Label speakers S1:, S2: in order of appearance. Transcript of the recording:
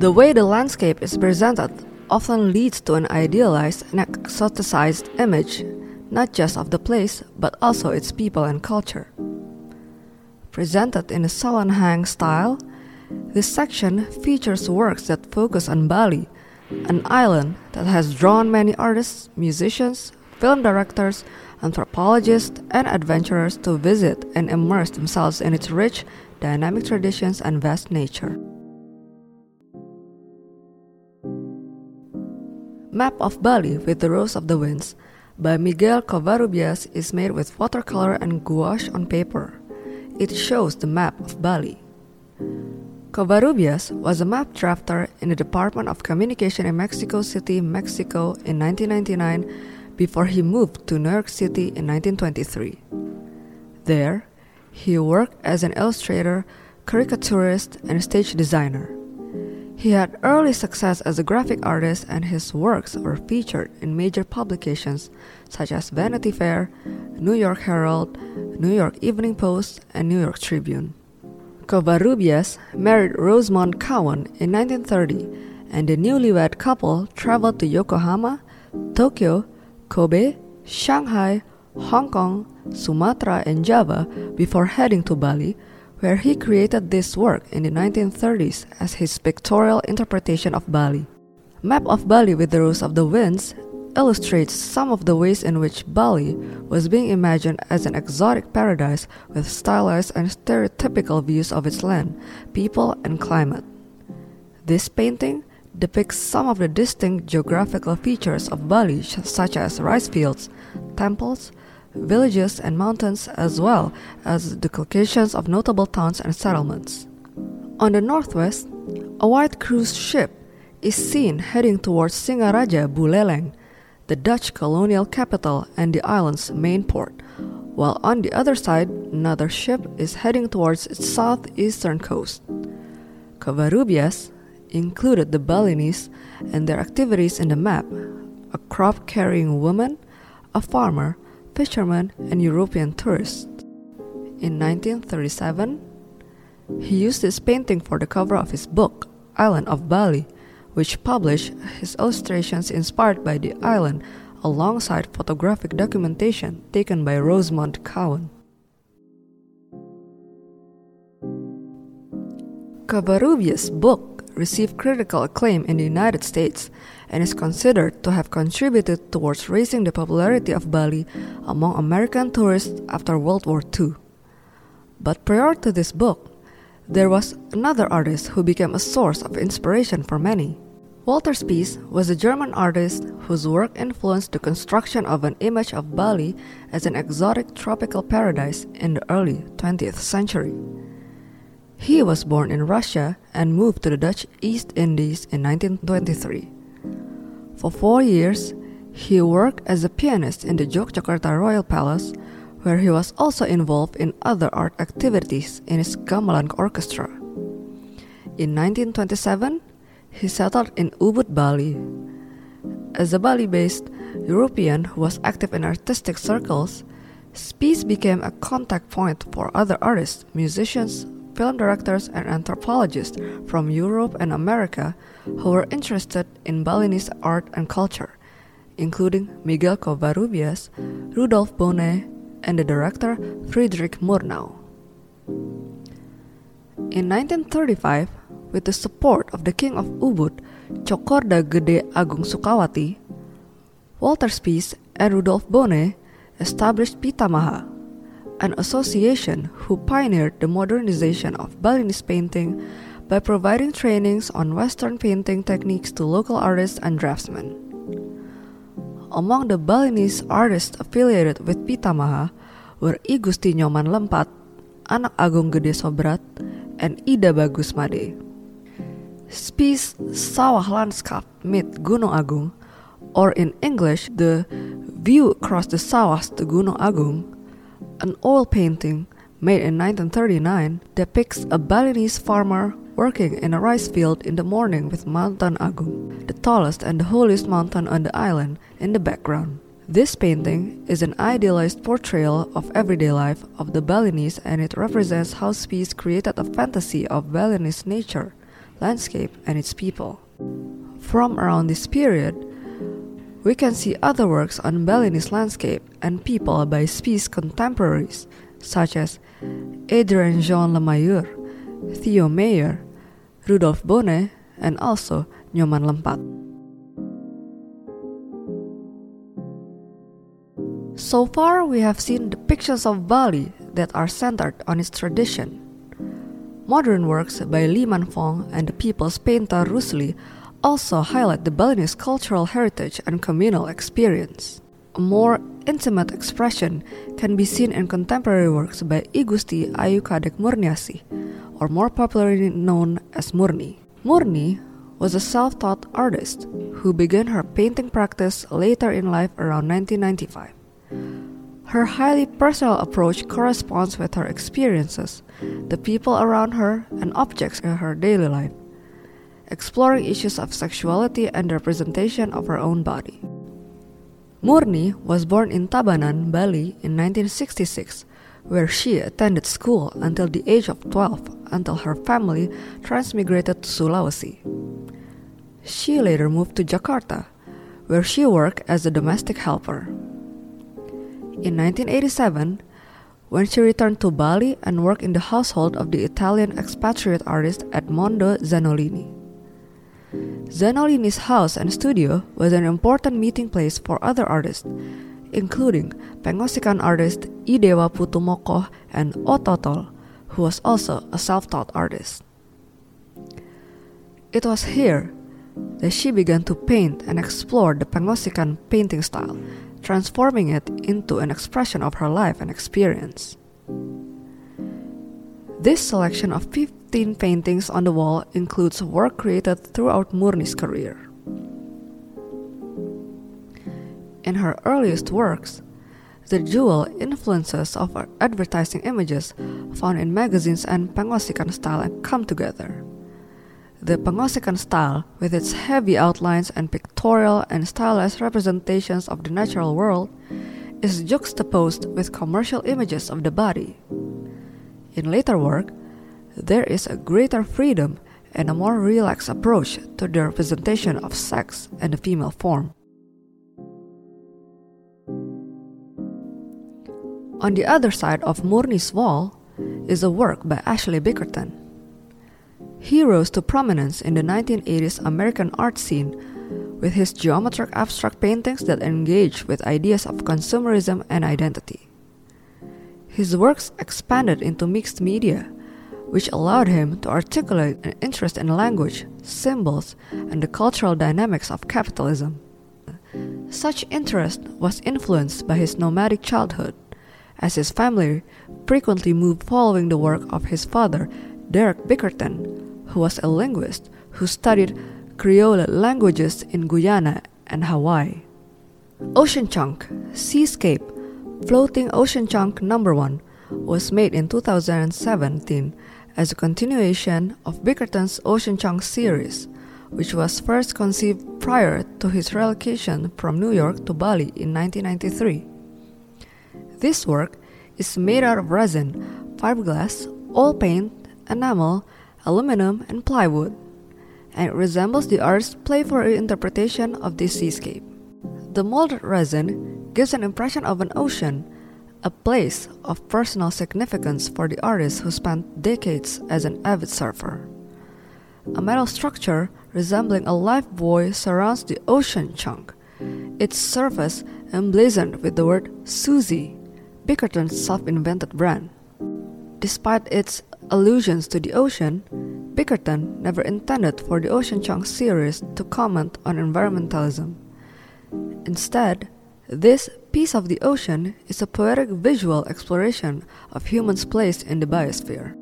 S1: The way the landscape is presented often leads to an idealized and exoticized image, not just of the place, but also its people and culture. Presented in a salon hang style, this section features works that focus on Bali, an island that has drawn many artists, musicians, film directors, anthropologists, and adventurers to visit and immerse themselves in its rich, dynamic traditions and vast nature. Map of Bali with the Rose of the Winds by Miguel Covarrubias is made with watercolor and gouache on paper. It shows the map of Bali. Covarrubias was a map drafter in the Department of Communication in Mexico City, Mexico in 1999 before he moved to New York City in 1923. There, he worked as an illustrator, caricaturist, and stage designer. He had early success as a graphic artist, and his works were featured in major publications such as Vanity Fair, New York Herald, New York Evening Post, and New York Tribune. Covarrubias married Rosamond Cowan in 1930, and the newlywed couple traveled to Yokohama, Tokyo, Kobe, Shanghai, Hong Kong, Sumatra, and Java before heading to Bali where he created this work in the 1930s as his pictorial interpretation of Bali. Map of Bali with the Rose of the Winds illustrates some of the ways in which Bali was being imagined as an exotic paradise with stylized and stereotypical views of its land, people, and climate. This painting depicts some of the distinct geographical features of Bali, such as rice fields, temples, villages and mountains, as well as the locations of notable towns and settlements. On the northwest, a white cruise ship is seen heading towards Singaraja Buleleng, the Dutch colonial capital and the island's main port, while on the other side, another ship is heading towards its southeastern coast. Covarrubias included the Balinese and their activities in the map a crop carrying woman, a farmer, fishermen, and European tourists. In 1937, he used this painting for the cover of his book, Island of Bali, which published his illustrations inspired by the island alongside photographic documentation taken by Rosamond Cowan. Covarrubias' book received critical acclaim in the United States and is considered to have contributed towards raising the popularity of Bali among American tourists after World War II. But prior to this book, there was another artist who became a source of inspiration for many. Walter Spies was a German artist whose work influenced the construction of an image of Bali as an exotic tropical paradise in the early 20th century. He was born in Russia and moved to the Dutch East Indies in 1923. For four years, he worked as a pianist in the Yogyakarta Royal Palace, where he was also involved in other art activities in his gamelan orchestra. In 1927, he settled in Ubud, Bali. As a Bali based European who was active in artistic circles, Spies became a contact point for other artists, musicians, film directors, and anthropologists from Europe and America who were interested in Balinese art and culture, including Miguel Covarrubias, Rudolf Bonnet, and the director Friedrich Murnau. In 1935, with the support of the King of Ubud, Cokorda Gede Agung Sukawati, Walter Spies and Rudolf Bonnet established Pitamaha, an association who pioneered the modernization of Balinese painting by providing trainings on Western painting techniques to local artists and draftsmen. Among the Balinese artists affiliated with Pitamaha were I Gusti Nyoman Lempad, Anak Agung Gede Sobrat, and Ida Bagus Made. Spies Sawah Landscape mit Gunung Agung, or in English, the View Across the Sawahs to Gunung Agung, an oil painting made in 1939 depicts a Balinese farmer working in a rice field in the morning with Mountain Agung, the tallest and the holiest mountain on the island, in the background. This painting is an idealized portrayal of everyday life of the Balinese and it represents how Spies created a fantasy of Balinese nature, landscape, and its people. From around this period, we can see other works on Balinese landscape and people by Spies contemporaries, such as Adrien Jean Le Mayeur, Theo Meier, Rudolf Bonnet, and also Nyoman Lempad. So far, we have seen depictions of Bali that are centered on its tradition. Modern works by Lee Man Fong and the people's painter Rusli also highlight the Balinese cultural heritage and communal experience. A more intimate expression can be seen in contemporary works by I Gusti Ayu Kadek Murniasih, or more popularly known as Murni. Murni was a self taught artist who began her painting practice later in life around 1995. Her highly personal approach corresponds with her experiences, the people around her, and objects in her daily life exploring issues of sexuality and representation of her own body. Murni was born in Tabanan, Bali in 1966, where she attended school until the age of 12 until her family transmigrated to Sulawesi. She later moved to Jakarta, where she worked as a domestic helper. In 1987, when she returned to Bali and worked in the household of the Italian expatriate artist Edmondo Zanolini. Zanolini's house and studio was an important meeting place for other artists, including Pengosekan artist I Dewa Putu Mokoh and Ototol, who was also a self-taught artist. It was here that she began to paint and explore the Pengosekan painting style, transforming it into an expression of her life and experience. This selection of 15 paintings on the wall includes work created throughout Murni's career. In her earliest works, the dual influences of advertising images found in magazines and Pengosekan style come together. The Pengosekan style, with its heavy outlines and pictorial and stylized representations of the natural world, is juxtaposed with commercial images of the body. In later work, there is a greater freedom and a more relaxed approach to the representation of sex and the female form. On the other side of Murni's wall is a work by Ashley Bickerton. He rose to prominence in the 1980s American art scene with his geometric abstract paintings that engage with ideas of consumerism and identity. His works expanded into mixed media, which allowed him to articulate an interest in language, symbols, and the cultural dynamics of capitalism. Such interest was influenced by his nomadic childhood, as his family frequently moved following the work of his father, Derek Bickerton, who was a linguist who studied Creole languages in Guyana and Hawaii. Ocean Chunk, Seascape, Floating Ocean Chunk Number 1 was made in 2017 as a continuation of Bickerton's Ocean Chunk series, which was first conceived prior to his relocation from New York to Bali in 1993. This work is made out of resin, fiberglass, oil paint, enamel, aluminum, and plywood, and resembles the artist's playful interpretation of this seascape. The molded resin gives an impression of an ocean, a place of personal significance for the artist who spent decades as an avid surfer. A metal structure resembling a life buoy surrounds the ocean chunk, its surface emblazoned with the word Susie, Bickerton's self invented brand. Despite its allusions to the ocean, Bickerton never intended for the Ocean Chunk series to comment on environmentalism. Instead, this piece of the ocean is a poetic visual exploration of humans' place in the biosphere.